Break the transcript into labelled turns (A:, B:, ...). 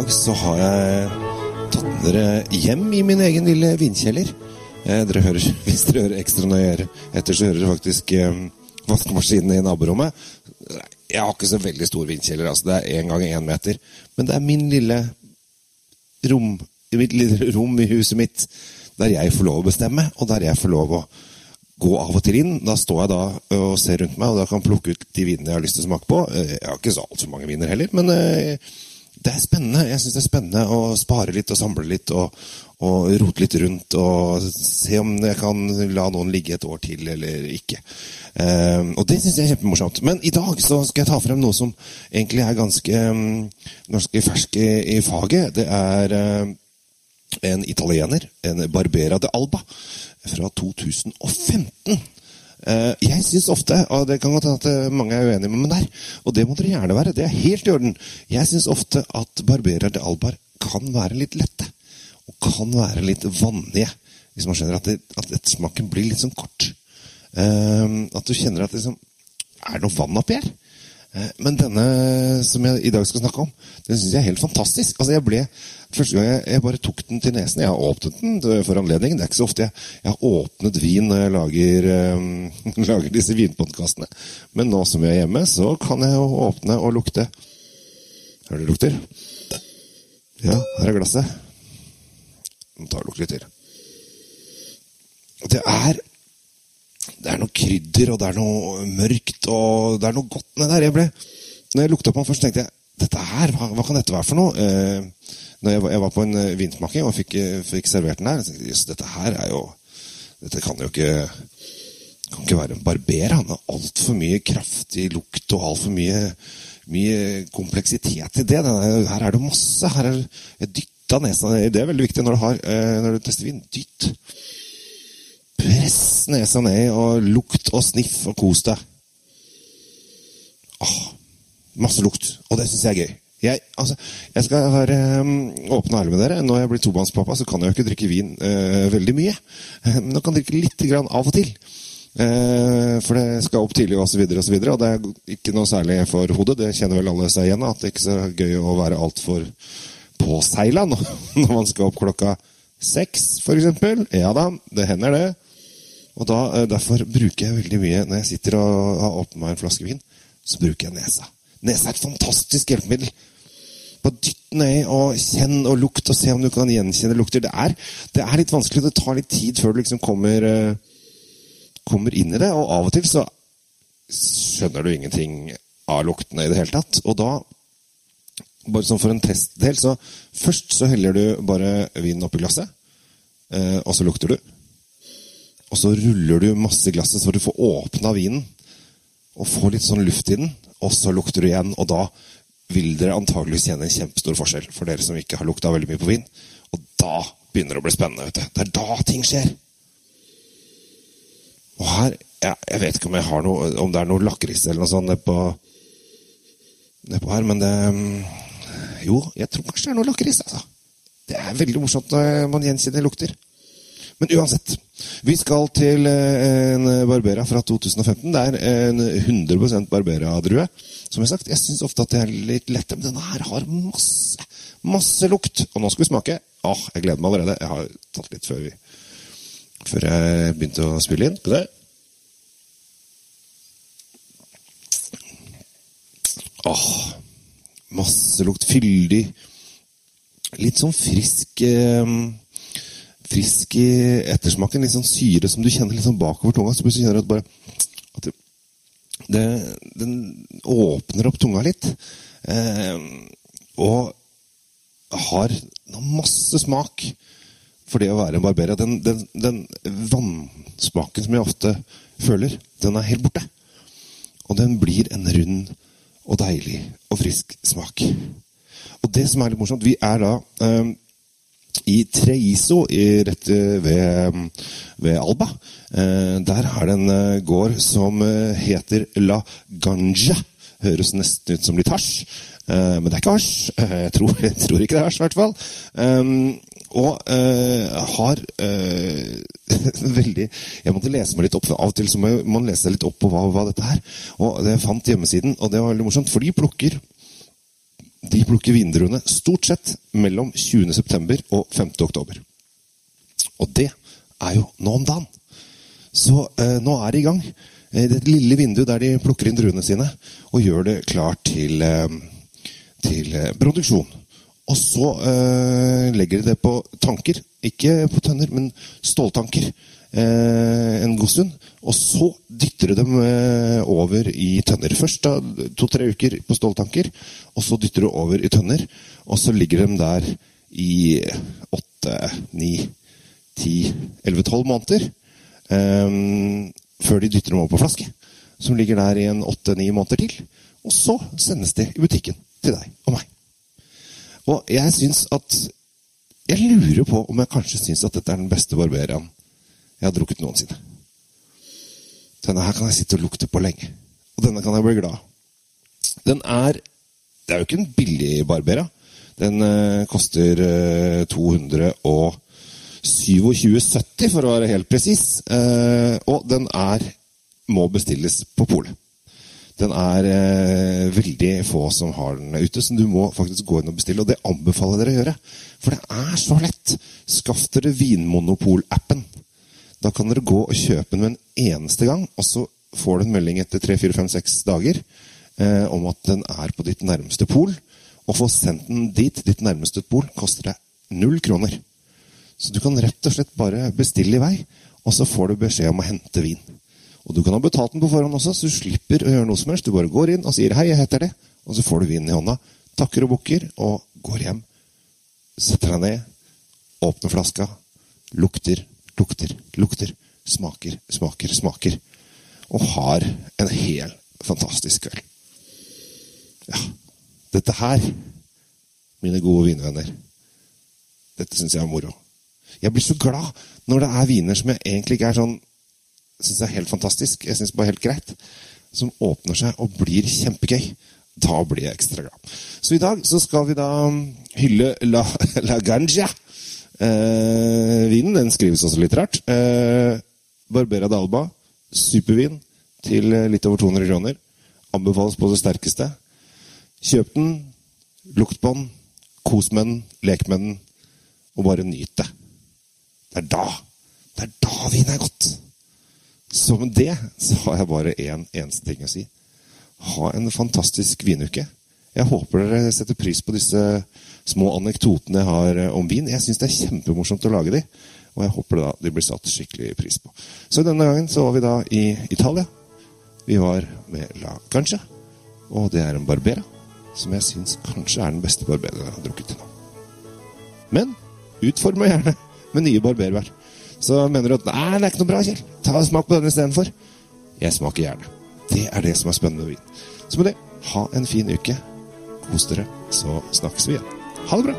A: dag så har jeg tatt dere hjem i min egen lille vindkjeller. Eh, dere hører, hvis dere hører ekstra nøye etter, så hører dere faktisk eh, vaskemaskinene i naborommet. Jeg har ikke så veldig stor vindkjeller, altså det er én gang én meter. Men det er min lille rom, mitt lille rom i huset mitt der jeg får lov å bestemme, og der jeg får lov å gå av og til inn. Da står jeg da og ser rundt meg, og da kan plukke ut de vinene jeg har lyst til å smake på. Eh, jeg har ikke så altfor mange viner heller, men eh, det er spennende. Jeg syns det er spennende å spare litt og samle litt og, og, rote litt rundt og se om jeg kan la noen ligge et år til eller ikke. Um, og det syns jeg er kjempemorsomt. Men i dag så skal jeg ta frem noe som egentlig er ganske, um, ganske fersk i, i, faget. Det er um, en italiener, en Barbera de Alba, fra 2015. Eh, jeg syns ofte, og det kan godt hende at eh, mange er uenige med meg der, og det må dere gjerne være, det er helt i orden, jeg syns ofte at barberer til Albar kan være litt lette. Og kan være litt vannige, Hvis man skjønner at, det, at ettersmaken blir litt sånn kort. Uh, at du kjenner at det liksom, er noe vann oppi her. Uh, men denne som jeg i dag skal snakke om, den syns jeg er helt fantastisk. Altså jeg ble Første gang jeg, jeg, bare tok den til nesen. Jeg har åpnet den for anledningen. Det er ikke så ofte jeg, jeg har åpnet vin når jeg lager, um, lager disse vinpodkastene. Men nå som jeg er hjemme, så kan jeg jo åpne og lukte. Hører du lukter? Ja, her er glasset. Nå tar jeg lukter til. Det er det er noe krydder, og det er noe mørkt, og det er noe godt nedi der. Jeg ble, når jeg lukta på den først, tenkte jeg dette her, hva, hva kan dette være for noe? Eh, når jeg, jeg, var på en uh, vinsmaking og fikk, uh, fikk, servert den der, tenkte jeg dette her er jo Dette kan jo ikke kan ikke være en barber. Han har altfor mye kraftig lukt og altfor mye, mye kompleksitet i det. Denne, her er det masse. Her er jeg dytta nesa Det er veldig viktig når du, har, uh, når du tester vin. Dytt. Press nesa ned, og lukt og sniff og kos deg. Åh, masse lukt. Og det syns jeg er gøy. Jeg, altså, jeg skal være um, åpen og ærlig med dere. Når jeg blir tobarnspappa, så kan jeg jo ikke drikke vin uh, veldig mye. Men jeg kan drikke litt grann av og til. Uh, for det skal opp tidlig osv. Og, så videre, og, det er ikke noe særlig for hodet. Det kjenner vel alle seg igjen At det er ikke så gøy å være altfor påseila når man skal opp klokka seks, f.eks. Ja da, det hender det. Og da, uh, Derfor bruker jeg veldig mye når jeg sitter og har åpnet meg en flaske vin, så bruker jeg nesa. Nesa er et fantastisk hjelpemiddel. Bare dytt ned og kjenn og lukt og se om du kan gjenkjenne lukter. Det er, det er litt vanskelig. Det tar litt tid før du liksom kommer, uh, kommer inn i det. Og av og til så skjønner du ingenting av luktene i det hele tatt. Og da, bare sånn for en testdel, så først så heller du bare vinen oppi glasset. Uh, og så lukter du. Og så ruller du masse glasset så du får åpna vinen. Og får litt sånn luft i den. Og så lukter du igjen. Og da vil dere antageligvis kjenne en kjempestor forskjell for dere som ikke har lukta veldig mye på vin. Og da begynner det å bli spennende. vet du. Det er da ting skjer. Og her ja, Jeg vet ikke om, noe, om det er noe lakris eller noe sånt nedpå ned her, men det Jo, jeg tror kanskje det er noe lakris. Altså. Det er veldig morsomt når man gjenkjenner lukter. Men uansett. Vi skal til eh, en Barbera fra 2015. Det er en 100 Barbera-drue. Som jeg har sagt, jeg syns ofte at det er litt lette, men denne her har masse, masse lukt. Og nå skal vi smake. Åh, jeg gleder meg allerede. Jeg har tatt litt før, vi, før jeg begynte å spille inn. Skal? Åh, masse lukt. Fyldig. Litt sånn frisk eh, frisk i ettersmaken. Litt sånn syre som du kjenner litt sånn bakover tunga. Så plutselig kjenner du at bare at det, Den åpner opp tunga litt. Eh, og har masse smak for det å være en barberer. Den, den, den, vannsmaken som jeg ofte føler, den er helt borte. Og den blir en rund og deilig og frisk smak. Og det som er litt morsomt Vi er da eh, i Treiso, rett ved, ved Alba. Eh, der er det en eh, gård som eh, heter La Ganja. Høres nesten ut som litt hasj, men det er ikke hasj. Jeg tror, jeg tror ikke det er hasj, i hvert fall. Og har veldig Jeg måtte lese meg litt opp. Av og til så må man lese litt opp på hva, hva dette er. Og det fant hjemmesiden, og det var veldig morsomt, for de plukker de plukker vindruene stort sett mellom 20.9. og 5.10. Og det er jo nå om dagen. Så eh, nå er de i gang. Eh, det lille vinduet der de plukker inn druene sine og gjør det klart til, eh, til eh, produksjon. Og så eh, legger de det på tanker. Ikke på tønner, men ståltanker. Eh, en god stund. Og så dytter de dem over i tønner. Først to-tre uker på ståltanker, og så dytter du over i tønner. Og så ligger de der i åtte, ni, ti, elleve, tolv måneder. Um, før de dytter dem over på flaske. Som ligger der i en åtte-ni måneder til. Og så sendes de i butikken til deg og meg. Og jeg syns at Jeg lurer på om jeg kanskje syns at dette er den beste barberaen jeg har drukket noensinne. Denne her kan jeg sitte og lukte på lenge. Og denne kan jeg bli glad. Den er Det er jo ikke en billig Barbera. Den uh, koster uh, 200 27,70 for å være helt presis. Uh, og den er må bestilles på polet. Den er eh, veldig få som har den ute, så du må faktisk gå inn og bestille. Og det anbefaler jeg dere å gjøre. For det er så lett. Skaff dere Vinmonopol-appen. Da kan dere gå og kjøpe den med en eneste gang, og så får du en melding etter 3-4-5-6 dager eh, om at den er på ditt nærmeste pol. Å få sendt den dit, ditt nærmeste pol, koster deg null kroner. Så du kan rett og slett bare bestille i vei, og så får du beskjed om å hente vin. Og du kan ha betalt den på forhånd også, så du slipper å gjøre noe som helst. Du bare går inn og sier 'hei, jeg heter det', og så får du vinen i hånda. Takker og bukker, og går hjem. Setter deg ned, åpner flaska, lukter, lukter, lukter. Smaker, smaker, smaker. Og har en hel fantastisk kveld. Ja, dette her, mine gode vinvenner, dette syns jeg er moro. Jeg blir så glad når det er viner som jeg egentlig ikke er sånn syns er helt fantastisk, jeg syns bare helt greit, som åpner seg og blir kjempegøy. Da blir jeg ekstra glad. Så i dag så skal vi da hylle La, la Ganja. Eh, vinen den skrives også litt rart. Eh, Barbera d'Alba. Supervin til litt over 200 kroner. Anbefales på det sterkeste. Kjøp den, lukt på den, kos med den, lek med den, og bare nyt det. Det er da det er da vin er godt. Så med det så har jeg bare én en, eneste ting å si. Ha en fantastisk vinuke. Jeg håper dere setter pris på disse små anekdotene jeg har eh, om vin. Jeg syns det er kjempemorsomt å lage de, og jeg håper da de blir satt skikkelig pris på. Så denne gangen så var vi da i Italia. Vi var med La Cancha, og det er en Barbera. Som jeg syns kanskje er den beste Barbera jeg har drukket til nå. Men utform meg gjerne med nye barberbær. Så mener du at nei, det er ikke noe bra, Kjell. Ta og Smak på denne istedenfor. Jeg smaker gjerne. Det er det som er spennende med vin. Så med det, ha en fin uke. Kos dere, så snakkes vi igjen. Ha det bra.